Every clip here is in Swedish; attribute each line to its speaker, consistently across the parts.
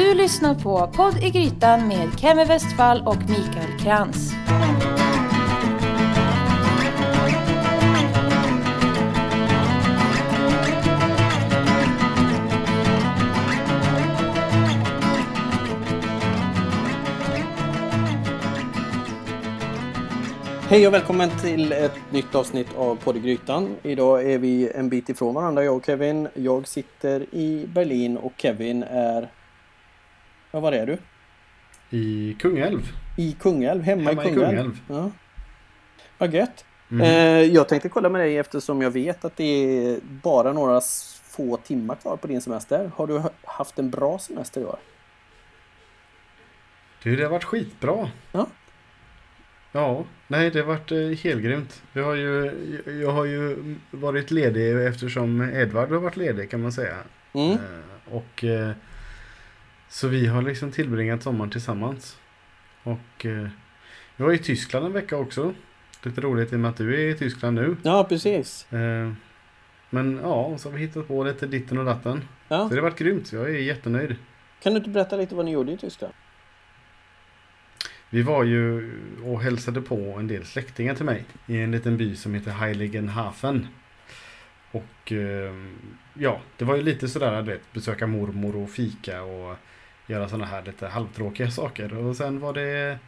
Speaker 1: Du lyssnar på Podd i Grytan med Kemi Westfall och Mikael Krantz.
Speaker 2: Hej och välkommen till ett nytt avsnitt av Podd i Grytan. Idag är vi en bit ifrån varandra, jag och Kevin. Jag sitter i Berlin och Kevin är... Ja, var är du?
Speaker 3: I Kungälv.
Speaker 2: I Kungälv, hemma,
Speaker 3: Hemma
Speaker 2: i
Speaker 3: i
Speaker 2: Kungälv.
Speaker 3: Kungälv.
Speaker 2: Ja. Vad gött.
Speaker 3: Mm.
Speaker 2: Eh, jag tänkte kolla med dig eftersom jag vet att det är bara några få timmar kvar på din semester. Har du ha- haft en bra semester i år?
Speaker 3: Du, det har varit skitbra.
Speaker 2: Ja.
Speaker 3: Ja, nej det har varit eh, helgrymt. Vi har ju, jag har ju varit ledig eftersom Edvard har varit ledig kan man säga.
Speaker 2: Mm.
Speaker 3: Eh, och så vi har liksom tillbringat sommaren tillsammans. Och eh, jag var i Tyskland en vecka också. Lite roligt i och med att du är i Tyskland nu.
Speaker 2: Ja, precis.
Speaker 3: Eh, men ja, så har vi hittat på lite ditten och datten.
Speaker 2: Ja.
Speaker 3: Så det har varit grymt. Jag är jättenöjd.
Speaker 2: Kan du inte berätta lite vad ni gjorde i Tyskland?
Speaker 3: Vi var ju och hälsade på en del släktingar till mig i en liten by som heter Heiligenhafen. Och eh, ja, det var ju lite sådär, vet, besöka mormor och fika och göra sådana här lite halvtråkiga saker. Och sen var det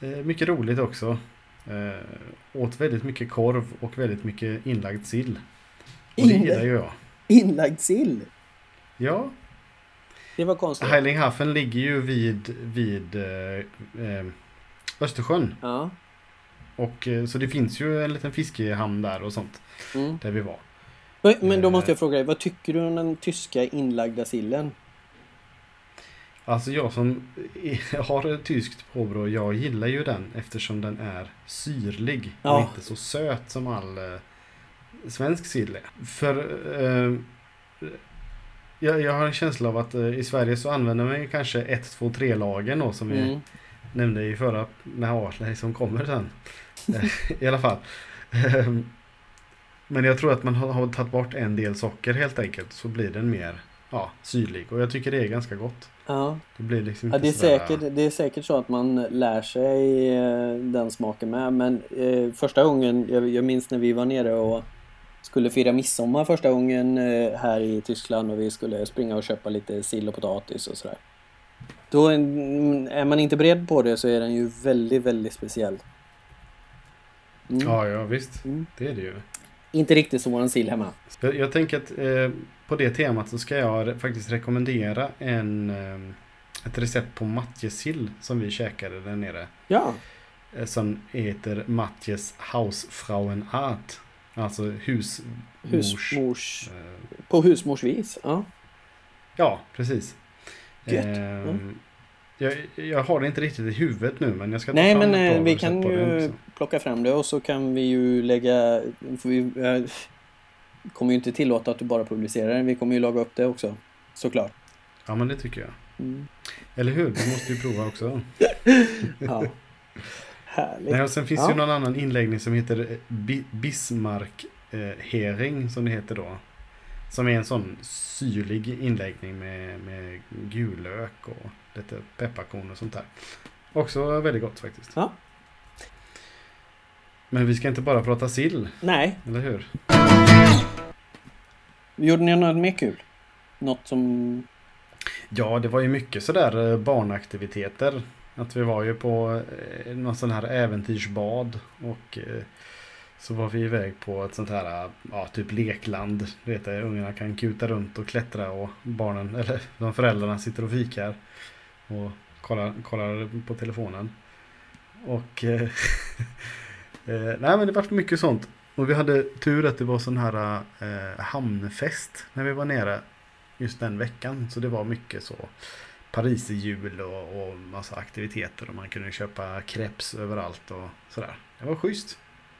Speaker 3: eh, mycket roligt också. Eh, åt väldigt mycket korv och väldigt mycket inlagd sill. Och det gillar ju jag.
Speaker 2: Inlagd sill.
Speaker 3: Ja,
Speaker 2: Det var konstigt.
Speaker 3: Heiligenhafen ligger ju vid, vid eh, eh, Östersjön.
Speaker 2: Ja.
Speaker 3: Och så det finns ju en liten fiskehamn där och sånt.
Speaker 2: Mm.
Speaker 3: Där vi var.
Speaker 2: Men- då måste jag fråga dig, vad tycker du om den tyska inlagda sillen?
Speaker 3: Alltså jag som har ett tyskt påbrå, jag gillar ju den eftersom den är syrlig.
Speaker 2: Ja.
Speaker 3: Och inte så söt som all eh, svensk sill är. För eh, jag, jag har en känsla av att eh, i Sverige så använder man ju kanske 1, 2, 3 lagen då som vi
Speaker 2: Mm.
Speaker 3: nämnde i förra, med Artley som kommer sen. I alla fall. Ehm, Men jag tror att man har, har tagit bort en del socker helt enkelt. Så blir den mer ja, syrlig. Och jag tycker det är ganska gott.
Speaker 2: Ja.
Speaker 3: Det blir liksom
Speaker 2: Ja, det, är säkert, det är säkert så att man lär sig eh, den smaken med. Men eh, första gången, jag, jag minns när vi var nere och skulle fira midsommar första gången eh, här i Tyskland och vi skulle springa och köpa lite sill och potatis och sådär. Då mm, är man inte beredd på det så är den ju väldigt, väldigt speciell. Mm.
Speaker 3: Ja, ja visst.
Speaker 2: Mm.
Speaker 3: Det är det ju.
Speaker 2: Inte riktigt som våran sill hemma.
Speaker 3: Jag, jag tänker att eh, på det temat så ska jag faktiskt rekommendera en, eh, ett recept på matjessill som vi käkade där nere.
Speaker 2: Ja,
Speaker 3: Eh, som heter Matjes Hausfrauenart. Alltså husmors...
Speaker 2: husmors...
Speaker 3: eh,
Speaker 2: På husmorsvis. Ja.
Speaker 3: Ja, precis.
Speaker 2: Gött. Mm.
Speaker 3: jag, jag har det inte riktigt i huvudet nu men jag ska ta
Speaker 2: Nej
Speaker 3: fram
Speaker 2: men
Speaker 3: ett
Speaker 2: eh,
Speaker 3: bra
Speaker 2: vi
Speaker 3: recept
Speaker 2: kan
Speaker 3: på det
Speaker 2: ju
Speaker 3: också.
Speaker 2: Plocka fram det och så kan vi ju lägga... Vi, eh, kommer ju inte tillåta att du bara publicerar det. Vi kommer ju laga upp det också. Såklart.
Speaker 3: Ja men det tycker jag.
Speaker 2: Mm.
Speaker 3: Eller hur? Du måste ju prova också.
Speaker 2: Ja. Härligt.
Speaker 3: Nej, och sen finns
Speaker 2: Ja.
Speaker 3: ju någon annan inläggning som heter eh, Bi- Bismarck eh, hering som det heter då. Som är en sån syrlig inläggning med, med gul lök och lite pepparkorn och sånt där. Också väldigt gott faktiskt.
Speaker 2: Ja.
Speaker 3: Men vi ska inte bara prata sill,
Speaker 2: Nej,
Speaker 3: eller hur?
Speaker 2: gjorde ni något mer kul? Något som...
Speaker 3: Ja, det var ju mycket sådär eh, barnaktiviteter. Att vi var ju på eh, någon sån här äventyrsbad och eh, så var vi iväg på ett sånt här, ja typ lekland. Du vet, ungarna kan kuta runt och klättra och barnen, eller de föräldrarna sitter och fikar. Och kollar, kollar på telefonen. Och eh, nej men det var mycket sånt. Och vi hade tur att det var sån här eh, hamnfest när vi var nere just den veckan. Så det var mycket så pariserhjul och, och massa aktiviteter och man kunde köpa crepes överallt och sådär. Det var schysst.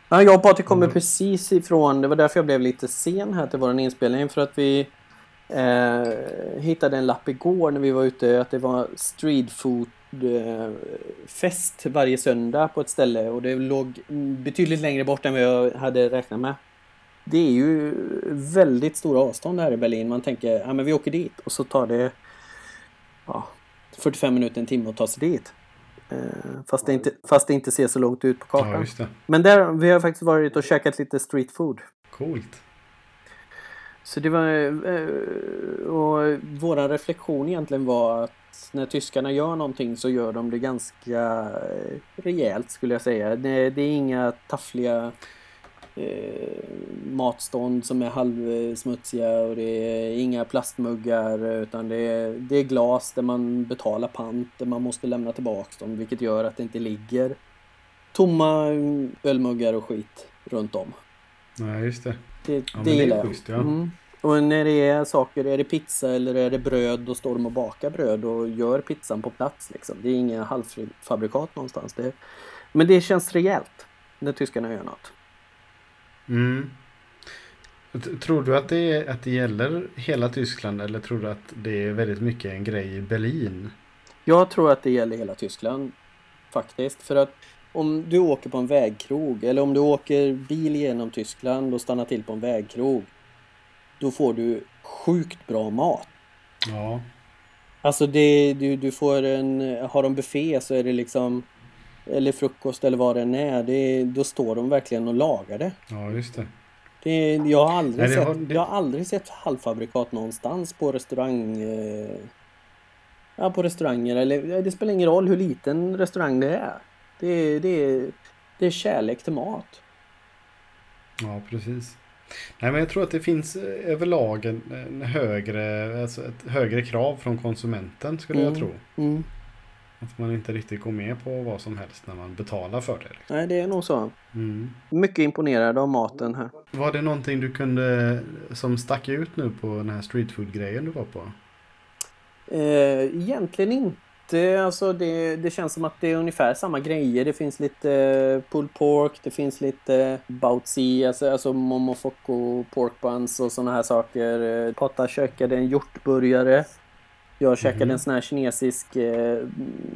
Speaker 2: Ja, jag och Patrik kommer
Speaker 3: Mm.
Speaker 2: precis ifrån, det var därför jag blev lite sen här till vår inspelning för att vi eh, hittade en lapp igår när vi var ute att det var street food eh, fest varje söndag på ett ställe och det låg betydligt längre bort än vad jag hade räknat med. Det är ju väldigt stora avstånd här i Berlin. Man tänker, ja men vi åker dit och så tar det ja, 45 minuter, en timme att ta sig dit. Eh, fast, det inte, fast det inte ser så långt ut på
Speaker 3: Ja,
Speaker 2: kartan.
Speaker 3: det.
Speaker 2: Men där, vi har faktiskt varit och käkat lite street food.
Speaker 3: Coolt.
Speaker 2: Så det var... Eh, och våran reflektion egentligen var att när tyskarna gör någonting så gör de det ganska eh, rejält skulle jag säga. Det, det är inga taffliga eh, matstånd som är halvsmutsiga och det är inga plastmuggar utan det är, det är glas där man betalar pant, där man måste lämna tillbaks dem vilket gör att det inte ligger tomma ölmuggar och skit runt om.
Speaker 3: Nej, just det.
Speaker 2: Det,
Speaker 3: Ja,
Speaker 2: det
Speaker 3: men det
Speaker 2: gillar jag.
Speaker 3: schysst, ja.
Speaker 2: Mm. Och när det är saker, är det pizza eller är det bröd, då står de och bakar bröd och gör pizzan på plats. Liksom. Det är inga halvfabrikat någonstans. Det, men det känns rejält när tyskarna gör något.
Speaker 3: Mm. Tror du att det, är, att det gäller hela Tyskland eller tror du att det är väldigt mycket en grej i Berlin?
Speaker 2: Jag tror att det gäller hela Tyskland faktiskt. För att om du åker på en vägkrog eller om du åker bil genom Tyskland och stannar till på en vägkrog. Då får du sjukt bra mat.
Speaker 3: Ja,
Speaker 2: Alltså det, du, du får en, har de buffé så är det liksom eller frukost eller vad det än är, det, då står de verkligen och lagar det.
Speaker 3: ja just det.
Speaker 2: det jag, har aldrig
Speaker 3: Nej, det
Speaker 2: sett,
Speaker 3: har- det-
Speaker 2: jag har aldrig sett halvfabrikat någonstans på restaurang eh, Ja, på restauranger eller det spelar ingen roll hur liten restaurang det är. Det, det, det är kärlek till mat.
Speaker 3: Ja, precis. Nej, men jag tror att det finns eh, överlag en, en högre, alltså ett högre krav från konsumenten skulle jag
Speaker 2: Mm.
Speaker 3: tro.
Speaker 2: Mm.
Speaker 3: Att man inte riktigt går med på vad som helst när man betalar för det.
Speaker 2: Nej, det är nog så.
Speaker 3: Mm.
Speaker 2: Mycket imponerad av maten här.
Speaker 3: Var det någonting du kunde som stack ut nu på den här streetfood-grejen du var på?
Speaker 2: Eh, egentligen inte. Alltså det, det känns som att det är ungefär samma grejer. Det finns lite eh, pulled pork, det finns lite bautzi, alltså, alltså momofoko, pork buns och sådana här saker. Eh, Pata käkade en hjortburgare. Jag käkade
Speaker 3: Mhm.
Speaker 2: en sån här kinesisk eh,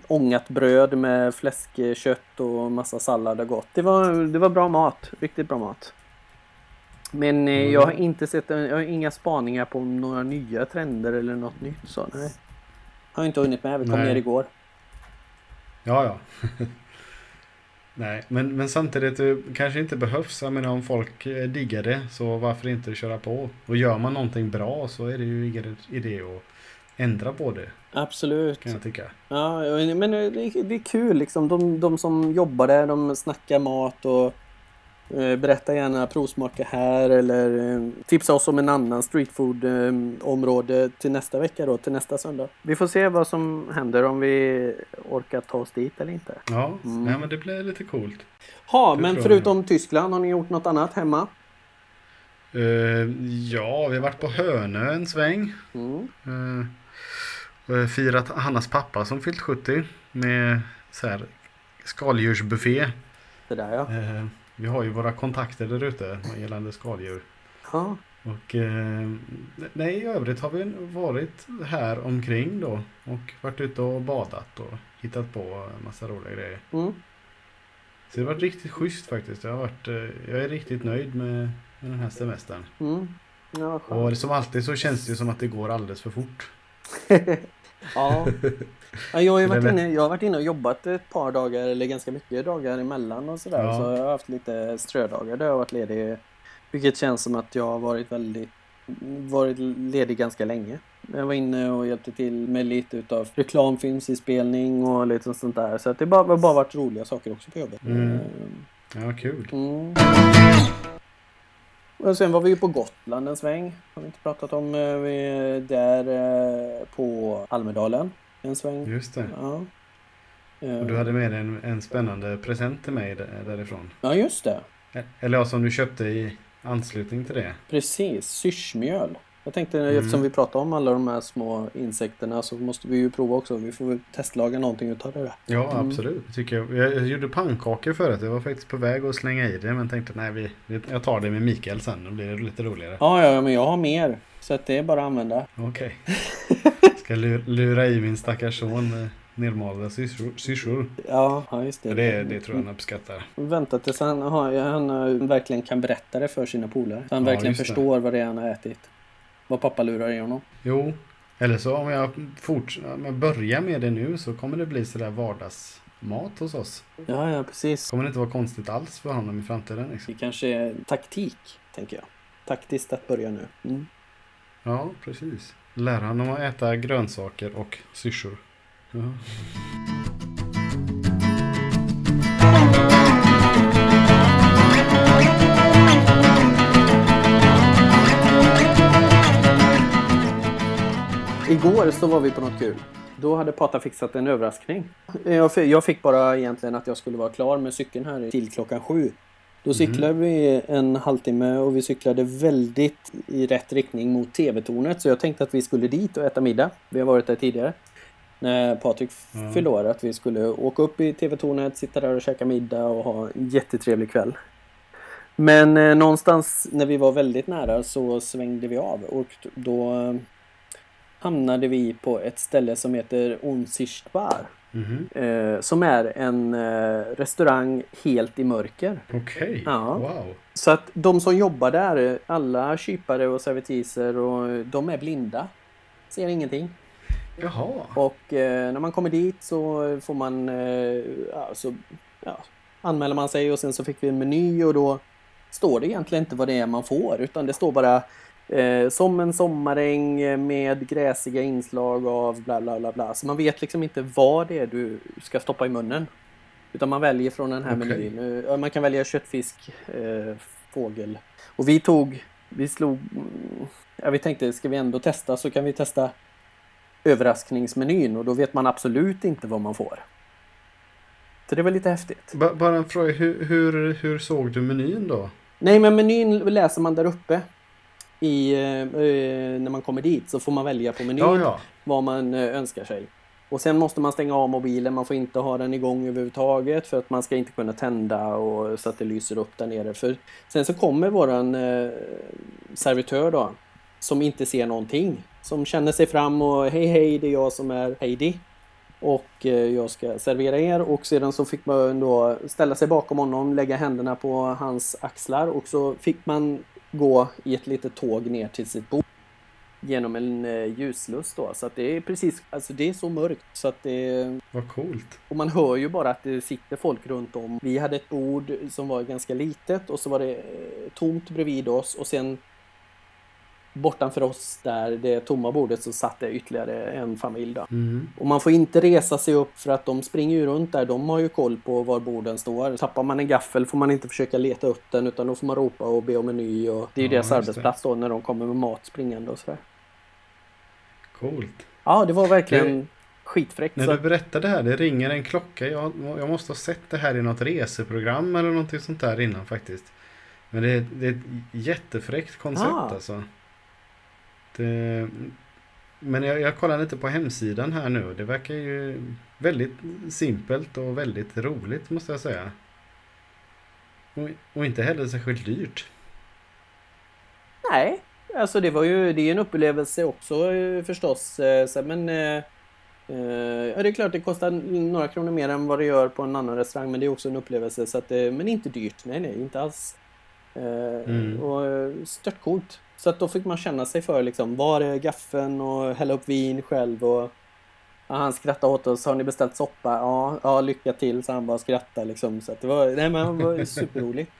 Speaker 2: ångat bröd med fläskkött och massa sallad och gott. Det var, det var bra mat. Riktigt bra mat. Men eh,
Speaker 3: Mm.
Speaker 2: jag har inte sett, jag har inga spaningar på några nya trender eller något nytt så nej. Har inte hunnit med, vi kom
Speaker 3: Nej.
Speaker 2: ner igår.
Speaker 3: Ja, ja. Nej, men, men samtidigt det kanske inte behövs. Jag menar om folk eh, diggar det så varför inte köra på? Och gör man någonting bra så är det ju ingen idé att ändra på det
Speaker 2: Absolut.
Speaker 3: kan jag tycka.
Speaker 2: Ja, men det är, det är kul liksom. De, de som jobbar där, de snackar mat och eh, berättar gärna provsmaka här eller eh, tipsa oss om en annan streetfood eh, till nästa vecka då, till nästa söndag. Vi får se vad som händer om vi orkar ta oss dit eller inte.
Speaker 3: Ja,
Speaker 2: Mm.
Speaker 3: nej, men det blir lite coolt.
Speaker 2: Ja, men
Speaker 3: jag
Speaker 2: förutom Tyskland, har ni gjort något annat hemma?
Speaker 3: Eh, ja, vi har varit på Hönö en sväng.
Speaker 2: Mm.
Speaker 3: Uh, firat Hannas pappa som fyllt 70 med så här skaldjursbuffé.
Speaker 2: Det där ja.
Speaker 3: Eh, vi har ju våra kontakter där ute gällande skaldjur.
Speaker 2: ja.
Speaker 3: Och eh, nej, i övrigt har vi varit här omkring då och varit ute och badat och hittat på massa roliga grejer.
Speaker 2: Mm.
Speaker 3: Så det har varit riktigt schysst faktiskt. Jag, har varit, eh, jag är riktigt nöjd med, med den här semestern.
Speaker 2: Mm. Ja,
Speaker 3: Och som alltid så känns det ju som att det går alldeles för fort.
Speaker 2: ja. ja jag, har ju varit inne, jag har varit inne och jobbat ett par dagar eller ganska mycket dagar emellan och sådär.
Speaker 3: Ja.
Speaker 2: Så jag har haft lite strödagar där jag har varit ledig. Vilket känns som att jag har varit väldigt varit ledig ganska länge. Jag var inne och hjälpte till med lite utav reklamfilmsinspelning och lite sånt där. Så att det bara, har bara varit roliga saker också på jobbet.
Speaker 3: Mm.
Speaker 2: Eh,
Speaker 3: Ja, kul.
Speaker 2: Mm. Och sen var vi ju på Gotland en sväng. Har vi inte pratat om. eh, Vi är där eh, på Almedalen en sväng.
Speaker 3: Just det.
Speaker 2: Ja. Eh,
Speaker 3: Och du hade med dig en, en spännande present till mig där- därifrån.
Speaker 2: Ja, just det.
Speaker 3: Eller ja, som du köpte i anslutning till det.
Speaker 2: Precis. Syrsmjöl. Jag tänkte
Speaker 3: Mm.
Speaker 2: eftersom vi pratar om alla de här små insekterna så måste vi ju prova också. Vi får väl testlaga någonting utav det där.
Speaker 3: Ja,
Speaker 2: Mm.
Speaker 3: absolut. Tycker jag. jag. Gjorde pannkakor förut. Jag var faktiskt på väg att slänga i det. Men tänkte nej, vi, jag tar det med Mikael sen. Då blir det lite roligare.
Speaker 2: Ja, ja, men jag har mer. Så att det är bara att använda.
Speaker 3: Okej. Ska lu- lura i min stackars son med nedmalda syrsor.
Speaker 2: Ja, just det.
Speaker 3: Det, det tror jag han uppskattar.
Speaker 2: Vänta tills han, han eh, verkligen kan berätta det för sina polare. Så han
Speaker 3: Ja,
Speaker 2: verkligen
Speaker 3: just det.
Speaker 2: förstår vad det är han har ätit. Vad pappa lurar i honom.
Speaker 3: Jo, Eller så om jag, forts- om jag börjar med det nu så kommer det bli sådär vardagsmat hos oss.
Speaker 2: Ja, ja, precis.
Speaker 3: Kommer det inte vara konstigt alls för honom i framtiden. Liksom.
Speaker 2: Det kanske är taktik, tänker jag. Taktiskt att börja nu. Mm.
Speaker 3: Ja, precis. Lära honom att äta grönsaker och syrsor. Ja.
Speaker 2: Igår så var vi på något kul. Då hade Pata fixat en överraskning. Jag fi- Jag fick bara egentligen att jag skulle vara klar med cykeln här till klockan sju. Då cyklade vi en halvtimme och vi cyklade väldigt i rätt riktning mot TV-tornet. Så jag tänkte att vi skulle dit och äta middag. Vi har varit där tidigare. När Patrik
Speaker 3: Ja.
Speaker 2: fyllde år. Att vi skulle åka upp i TV-tornet, sitta där och käka middag och ha en jättetrevlig kväll. Men eh, någonstans när vi var väldigt nära så svängde vi av och då eh, hamnade vi på ett ställe som heter Unsichtbar.
Speaker 3: Mhm.
Speaker 2: Eh, som är en eh, restaurang helt i mörker.
Speaker 3: Okej,
Speaker 2: Ja.
Speaker 3: wow.
Speaker 2: Så att de som jobbar där, alla kypare och servitriser, och de är blinda. Ser ingenting.
Speaker 3: Jaha.
Speaker 2: Och eh, när man kommer dit så får man, eh, ja, så, ja, anmäler man sig och sen så fick vi en meny och då står det egentligen inte vad det är man får utan det står bara eh, som en sommaräng med gräsiga inslag av bla bla bla bla. Så man vet liksom inte vad det är du ska stoppa i munnen. Utan man väljer från den här
Speaker 3: Okej.
Speaker 2: menyn. Eh, Man kan välja köttfisk, eh, fågel. Och vi tog, vi slog, mm, ja vi tänkte ska vi ändå testa så kan vi testa överraskningsmenyn och då vet man absolut inte vad man får. Så det var lite häftigt.
Speaker 3: Ba- bara en fråga, hur, hur, hur såg du menyn då?
Speaker 2: Nej men menyn läser man där uppe. I, eh, eh, när man kommer dit så får man välja på menyn
Speaker 3: Ja, ja.
Speaker 2: vad man eh, önskar sig. Och sen måste man stänga av mobilen, man får inte ha den igång överhuvudtaget för att man ska inte kunna tända och, så att det lyser upp där nere. För sen så kommer våran eh, servitör då, som inte ser någonting. Som känner sig fram och hej hej det är jag som är Heidi. Och eh, jag ska servera er och sedan så fick man då ställa sig bakom honom, lägga händerna på hans axlar och så fick man gå i ett litet tåg ner till sitt bord genom en eh, ljuslust då. Så att det är precis, alltså det är så mörkt så att det
Speaker 3: Vad coolt.
Speaker 2: och man hör ju bara att det sitter folk runt om. Vi hade ett bord som var ganska litet och så var det eh, tomt bredvid oss och sen bortanför oss där det tomma bordet så satt det ytterligare en familj.
Speaker 3: Mm.
Speaker 2: Och man får inte resa sig upp för att de springer ju runt där. De har ju koll på var borden står. Tappar man en gaffel får man inte försöka leta upp den utan då får man ropa och be om en ny. Och det är ju
Speaker 3: Ja,
Speaker 2: deras
Speaker 3: just det.
Speaker 2: arbetsplats då när de kommer med mat springande och sådär.
Speaker 3: Coolt.
Speaker 2: Ja, det var verkligen skitfräckt.
Speaker 3: När
Speaker 2: Så
Speaker 3: du
Speaker 2: att,
Speaker 3: berättade det här, det ringer en klocka. Jag, jag måste ha sett det här i något reseprogram eller någonting sånt där innan faktiskt. Men det, är- det är ett jättefräckt koncept
Speaker 2: Ah.
Speaker 3: alltså. Det, men jag, jag kollar lite på hemsidan här nu. Det verkar ju väldigt simpelt och väldigt roligt måste jag säga. Och, och inte heller särskilt dyrt.
Speaker 2: nej, alltså det var ju det är en upplevelse också eh, förstås. eh, så- Men eh, eh, ja, det är klart det kostar några kronor mer än vad det gör på en annan restaurang. Men det är också en upplevelse. Så att, eh, men inte dyrt. Nej, nej, inte alls. Eh,
Speaker 3: Mm.
Speaker 2: Och eh, stört coolt. Så att då fick man känna sig för liksom, var är gaffeln och hälla upp vin själv och ja, han skrattade åt oss. Har ni beställt soppa? Ja, ja lycka till. Så han bara skrattade liksom. Så att det var, nej, men det var superroligt.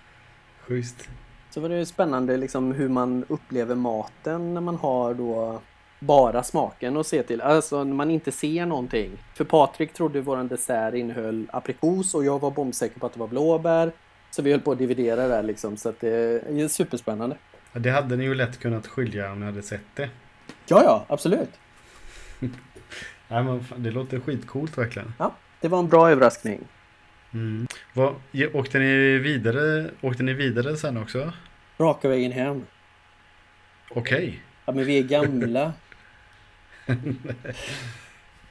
Speaker 3: Schysst.
Speaker 2: Så var det spännande liksom hur man upplever maten när man har då bara smaken att se till. Alltså när man inte ser någonting. För Patrik trodde våran dessert innehöll aprikos och jag var bombsäker på att det var blåbär. Så vi höll på att dividera där liksom. Så att det är superspännande.
Speaker 3: Ja, Det hade ni ju lätt kunnat skilja om ni hade sett det.
Speaker 2: Ja, ja, absolut.
Speaker 3: Nej, men fan, det låter skitcoolt verkligen.
Speaker 2: Ja, det var en bra överraskning.
Speaker 3: Mm. Vad, åkte, ni vidare, åkte ni vidare sen också?
Speaker 2: Raka vägen hem.
Speaker 3: Okej.
Speaker 2: Ja, men vi är gamla.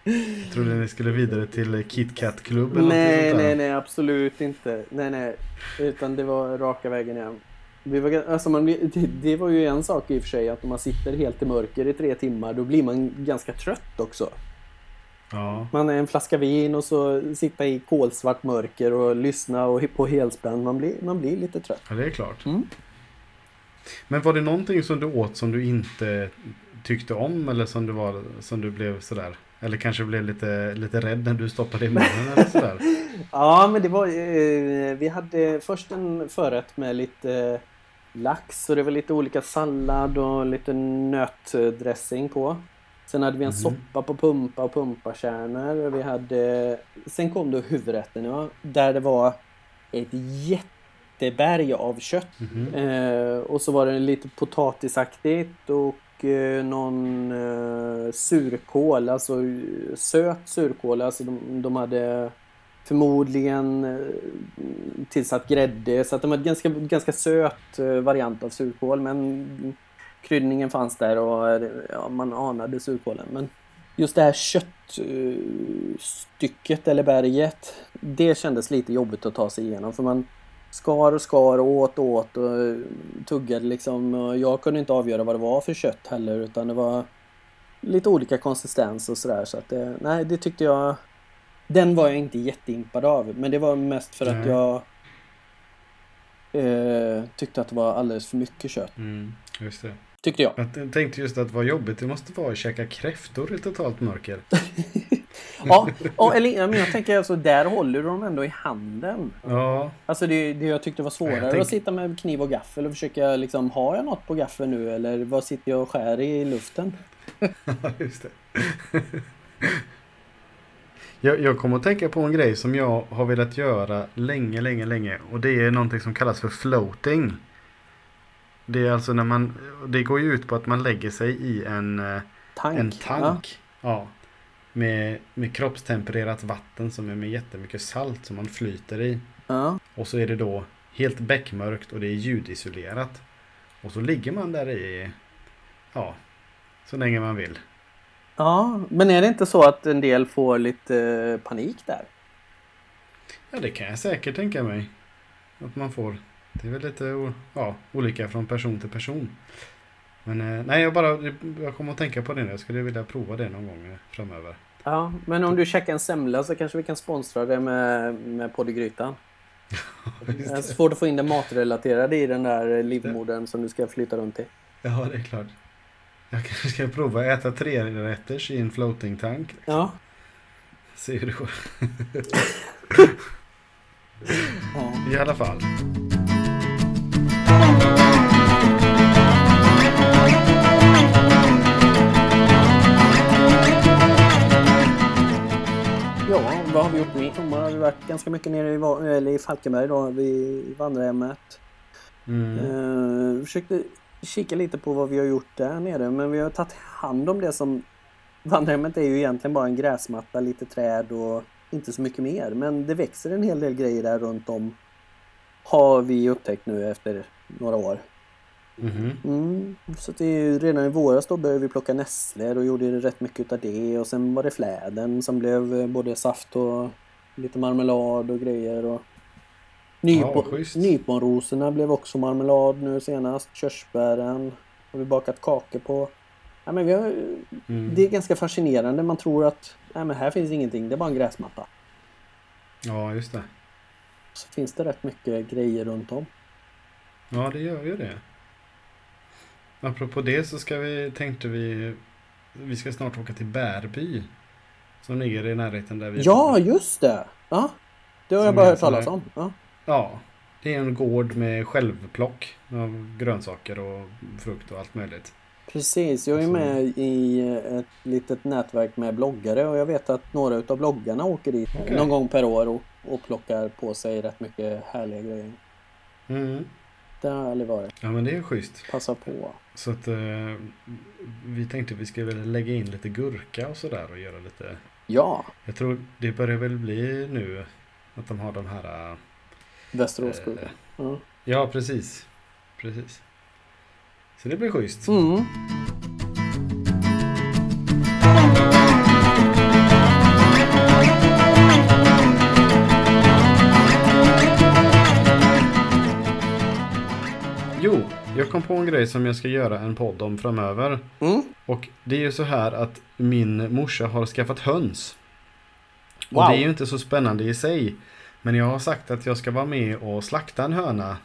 Speaker 3: Trodde ni skulle vidare till KitKat Club eller något
Speaker 2: nej, nej, nej, absolut inte. Nej, nej. Utan det var raka vägen hem. Vi var, alltså man, det, det var ju en sak i och för sig att om man sitter helt i mörker i tre timmar då blir man ganska trött också.
Speaker 3: Ja.
Speaker 2: Man är en flaska vin och så sitta i kolsvart mörker och lyssna och på helspänn. Man blir, man blir lite trött.
Speaker 3: ja, det är klart.
Speaker 2: Mm.
Speaker 3: Men var det någonting som du åt som du inte tyckte om eller som du, var, som du blev sådär? Eller kanske blev lite, lite rädd när du stoppade i munnen eller sådär?
Speaker 2: Ja, men det var... Eh, vi hade först en förrätt med lite lax och det var lite olika sallad och lite nötdressing på. Sen hade vi en
Speaker 3: Mhm.
Speaker 2: soppa på pumpa och pumpakärnor. Vi hade... Sen kom då huvudrätten, ja, där det var ett jätteberg av kött.
Speaker 3: Mhm.
Speaker 2: Eh, och så var det lite potatisaktigt och eh, någon eh, surkål, alltså eh, söt surkål. Alltså de, de hade förmodligen eh, tillsatt grädde så att de var en ganska, ganska söt eh, variant av surkål men kryddningen fanns där och eh, ja, man anade surkålen. Men just det här köttstycket eller berget, det kändes lite jobbigt att ta sig igenom för man skar och skar och åt och åt och tuggade liksom. Och jag kunde inte avgöra vad det var för kött heller utan det var lite olika konsistens och sådär. Så att det, nej, det tyckte jag... Den var jag inte jätteimpad av. Men det var mest för att
Speaker 3: Nej.
Speaker 2: jag eh, tyckte att det var alldeles för mycket kött.
Speaker 3: Mm, just det.
Speaker 2: Tyckte jag.
Speaker 3: Jag tänkte just att vad jobbigt det måste vara att käka kräftor i totalt mörker.
Speaker 2: Ja, och, eller, men jag tänker alltså där håller du dem ändå i handen.
Speaker 3: Ja,
Speaker 2: Alltså det, det jag tyckte var svårare
Speaker 3: Ja, tänk-
Speaker 2: att sitta med kniv och gaffel och försöka liksom, har jag något på gaffeln nu eller vad sitter jag och skär i luften?
Speaker 3: just det. Jag, jag kommer att tänka på en grej som jag har velat göra länge, länge, länge. Och det är någonting som kallas för floating. Det är alltså när man, det går ju ut på att man lägger sig i en, eh,
Speaker 2: Tank.
Speaker 3: en tank. Ja. Med, med kroppstempererat vatten som är med jättemycket salt som man flyter i.
Speaker 2: Ja.
Speaker 3: Och så är det då helt beckmörkt och det är ljudisolerat. Och så ligger man där i, ja, så länge man vill.
Speaker 2: Ja, men är det inte så att en del får lite eh, panik där?
Speaker 3: Ja, det kan jag säkert tänka mig. Att man får. Det är väl lite ja, olika från person till person. Men eh, nej, jag bara jag kommer att tänka på det nu. Jag skulle vilja prova det någon gång eh, framöver.
Speaker 2: Ja, men om du käkar en semla så kanske vi kan sponsra det med, med podd i grytan. Det är svårt att få in det matrelaterade i den där livmodern som du ska flytta runt i.
Speaker 3: Ja, det är klart. Jag kanske ska prova att äta tre rätters i en floating tank.
Speaker 2: Ja.
Speaker 3: Se hur det går.
Speaker 2: ja.
Speaker 3: I alla fall.
Speaker 2: Ja, vad har vi gjort mer? Sommar har vi varit ganska mycket nere i, eller i Falkenberg då, vid vandrarhemmet.
Speaker 3: Mm.
Speaker 2: Uh, försökte kika lite på vad vi har gjort där nere men vi har tagit hand om det som Vandrarhemmet är ju egentligen bara en gräsmatta, lite träd och inte så mycket mer. Men det växer en hel del grejer där runt om. Har vi upptäckt nu efter några år.
Speaker 3: Mhm.
Speaker 2: Mm, så det är ju, redan i våras då började vi plocka nässlor och gjorde rätt mycket utav det. Och sen var det fläden som blev eh, både saft och lite marmelad och grejer. Och Nypo-
Speaker 3: Ja,
Speaker 2: nyponrosorna blev också marmelad nu senast. Körsbären har vi bakat kakor på. Ja, men vi har,
Speaker 3: Mm.
Speaker 2: Det är ganska fascinerande. Man tror att nej, men här finns ingenting, det är bara en gräsmatta.
Speaker 3: Ja, just det.
Speaker 2: Så finns det rätt mycket grejer runt om.
Speaker 3: Ja, det gör ju det. Apropå det så ska vi, tänkte vi, vi ska snart åka till Bärby. Som ligger i närheten där vi
Speaker 2: Ja,
Speaker 3: bor.
Speaker 2: just det! Ja, det har jag
Speaker 3: Som
Speaker 2: bara
Speaker 3: är
Speaker 2: hört talas om. Ja.
Speaker 3: Ja, det är en gård med självplock av grönsaker och frukt och allt möjligt.
Speaker 2: Precis, jag är
Speaker 3: Så-
Speaker 2: med i ett litet nätverk med bloggare och jag vet att några utav bloggarna åker dit
Speaker 3: Okej.
Speaker 2: någon gång per år och, och plockar på sig rätt mycket härliga grejer.
Speaker 3: Mm.
Speaker 2: Det har jag aldrig varit.
Speaker 3: Ja, men det är schysst.
Speaker 2: Passa på.
Speaker 3: Så att eh, vi tänkte vi skulle väl lägga in lite gurka och sådär och göra lite.
Speaker 2: Ja,
Speaker 3: Jag tror det börjar väl bli nu att de har de här.
Speaker 2: Västeråsgurka.
Speaker 3: Eh,
Speaker 2: Ja.
Speaker 3: Ja, precis. Precis. Så det blir schysst.
Speaker 2: Mm.
Speaker 3: Jo, jag kom på en grej som jag ska göra en podd om framöver.
Speaker 2: Mm.
Speaker 3: Och det är ju så här att min morsa har skaffat höns.
Speaker 2: Wow.
Speaker 3: Och det är ju inte så spännande i sig. Men jag har sagt att jag ska vara med och slakta en höna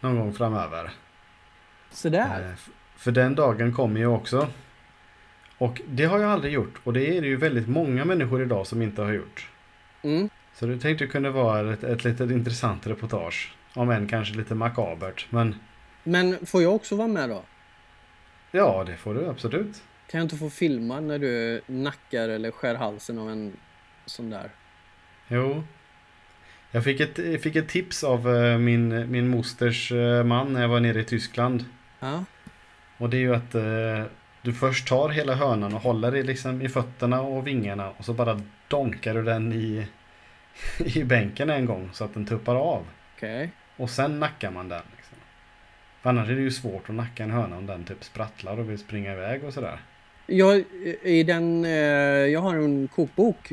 Speaker 3: någon gång framöver.
Speaker 2: Sådär.
Speaker 3: Eh, För den dagen kommer ju också. Och det har jag aldrig gjort. Och det är det ju väldigt många människor idag som inte har gjort.
Speaker 2: Mm.
Speaker 3: Så det tänkte kunna vara ett, ett litet intressant reportage. Om än kanske lite makabert. Men
Speaker 2: Men får jag också vara med då?
Speaker 3: ja, det får du absolut.
Speaker 2: Kan jag inte få filma när du nackar eller skär halsen av en sån där?
Speaker 3: Jo. Jag fick ett, jag fick ett tips av eh, min, min mosters eh, man när jag var nere i Tyskland.
Speaker 2: Ja.
Speaker 3: Och det är ju att eh, du först tar hela hönan och håller i, liksom, i fötterna och vingarna och så bara donkar du den i, i bänken en gång så att den tuppar av.
Speaker 2: Okej.
Speaker 3: Och sen nackar man den. Liksom. För annars är det ju svårt att nacka en höna om den typ sprattlar och vill springa iväg och sådär.
Speaker 2: Jag, i den, eh, jag har en kokbok.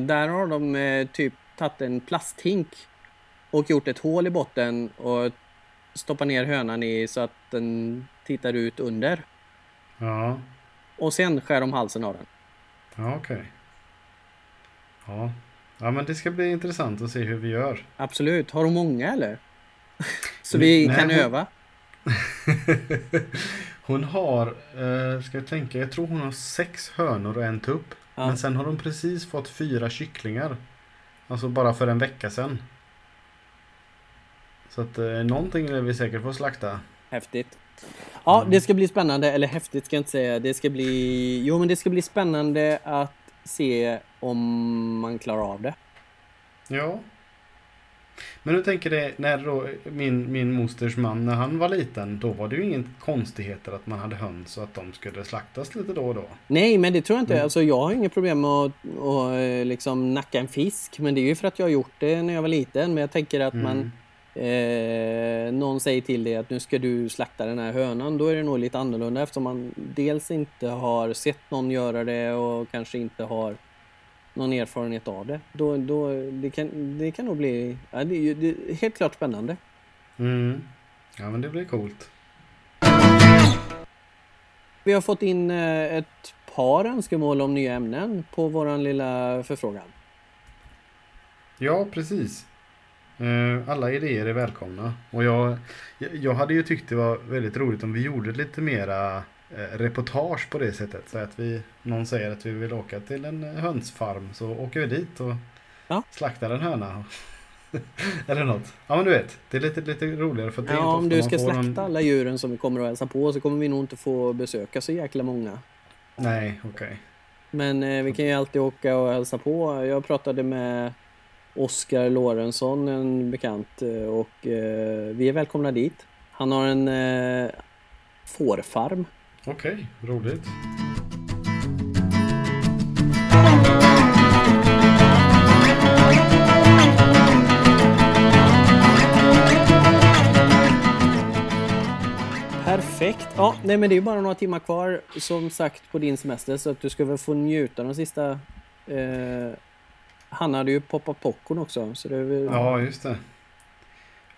Speaker 2: Där har de typ tagit en plasthink och gjort ett hål i botten och stoppat ner hönan i så att den tittar ut under.
Speaker 3: Ja,
Speaker 2: Och sen skär de halsen av den.
Speaker 3: ja okej. Ja. ja, men det ska bli intressant att se hur vi gör.
Speaker 2: Absolut. Har de många eller? så vi
Speaker 3: Nej,
Speaker 2: kan
Speaker 3: hon-
Speaker 2: öva.
Speaker 3: Hon har, eh, ska jag tänka, jag tror hon har sex hönor och en tupp.
Speaker 2: Ja.
Speaker 3: Men sen har hon precis fått fyra kycklingar. Alltså bara för en vecka sedan. Så att eh, någonting lär vi säkert få slakta.
Speaker 2: Häftigt. Ja,
Speaker 3: Mm.
Speaker 2: det ska bli spännande. Eller häftigt ska jag inte säga. Det ska bli... Jo, men det ska bli spännande att se om man klarar av det.
Speaker 3: Ja. Men hur tänker du när då min, min mosters man, när han var liten, då var det ju ingen konstigheter att man hade höns och att de skulle slaktas lite då och då.
Speaker 2: Nej, men det tror jag inte.
Speaker 3: Mm.
Speaker 2: Alltså, jag har inget problem med att, att eh, liksom nacka en fisk. Men det är ju för att jag har gjort det när jag var liten. Men jag tänker att man... Eh, någon säger till dig att nu ska du slakta den här hönan. Då är det nog lite annorlunda eftersom man dels inte har sett någon göra det och kanske inte har någon erfarenhet av det. Då, då, det, kan, det kan nog bli... Ja, det, det är helt klart spännande.
Speaker 3: Mm. Ja men det blir coolt.
Speaker 2: Vi har fått in eh, ett par önskemål om nya ämnen på våran lilla förfrågan.
Speaker 3: Ja, precis. Eh, Alla idéer är välkomna. Och jag, jag- hade ju tyckt det var väldigt roligt om vi gjorde lite mera reportage på det sättet. Så att vi, någon säger att vi vill åka till en eh, hönsfarm så åker vi dit och
Speaker 2: Ja.
Speaker 3: slaktar en höna. Eller något. Ja men du vet, det är lite, lite roligare för att det
Speaker 2: Ja, om du ska slakta
Speaker 3: någon-
Speaker 2: alla djuren som vi kommer att hälsa på så kommer vi nog inte få besöka så jäkla många.
Speaker 3: Nej, okej.
Speaker 2: Men eh, vi kan ju alltid åka och hälsa på. Jag pratade med Oskar Lorentzon, en bekant, eh, och eh, vi är välkomna dit. Han har en eh, fårfarm.
Speaker 3: Okej, roligt.
Speaker 2: Perfekt! Ja, nej men det är bara några timmar kvar som sagt på din semester så att du ska väl få njuta de sista... Eh, han hade ju poppat popcorn också så det är väl...
Speaker 3: Ja, just det.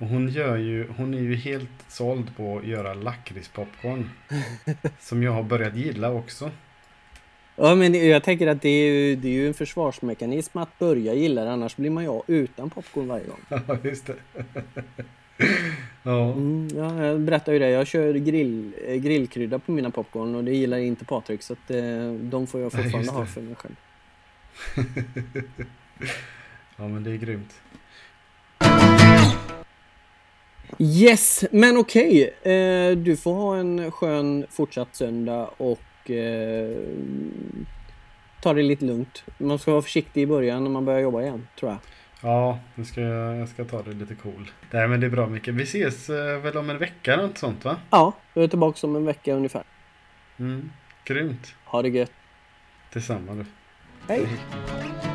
Speaker 3: Och hon gör ju, hon är ju helt såld på att göra lakritspopcorn. som jag har börjat gilla också.
Speaker 2: Ja, men jag tänker att det är, ju, det är ju en försvarsmekanism att börja gilla det annars blir man ju utan popcorn varje gång.
Speaker 3: Ja, just det. ja,
Speaker 2: Mm, ja, jag berättar ju det. Jag kör grill, eh, grillkrydda på mina popcorn och det gillar inte Patrik så att eh, de får jag fortfarande
Speaker 3: just
Speaker 2: ha för mig själv.
Speaker 3: ja, men det är grymt.
Speaker 2: Yes, men okej. Eh, du får ha en skön fortsatt söndag och eh, ta det lite lugnt. Man ska vara försiktig i början när man börjar jobba igen, tror jag.
Speaker 3: Ja, nu ska jag, jag ska ta det lite cool. Nej, men det är bra Micke. Vi ses eh, väl om en vecka eller något sånt va?
Speaker 2: Ja, jag är tillbaka om en vecka ungefär.
Speaker 3: Mm, grymt.
Speaker 2: Ha det gött.
Speaker 3: Detsamma du.
Speaker 2: Hej!
Speaker 3: Hej.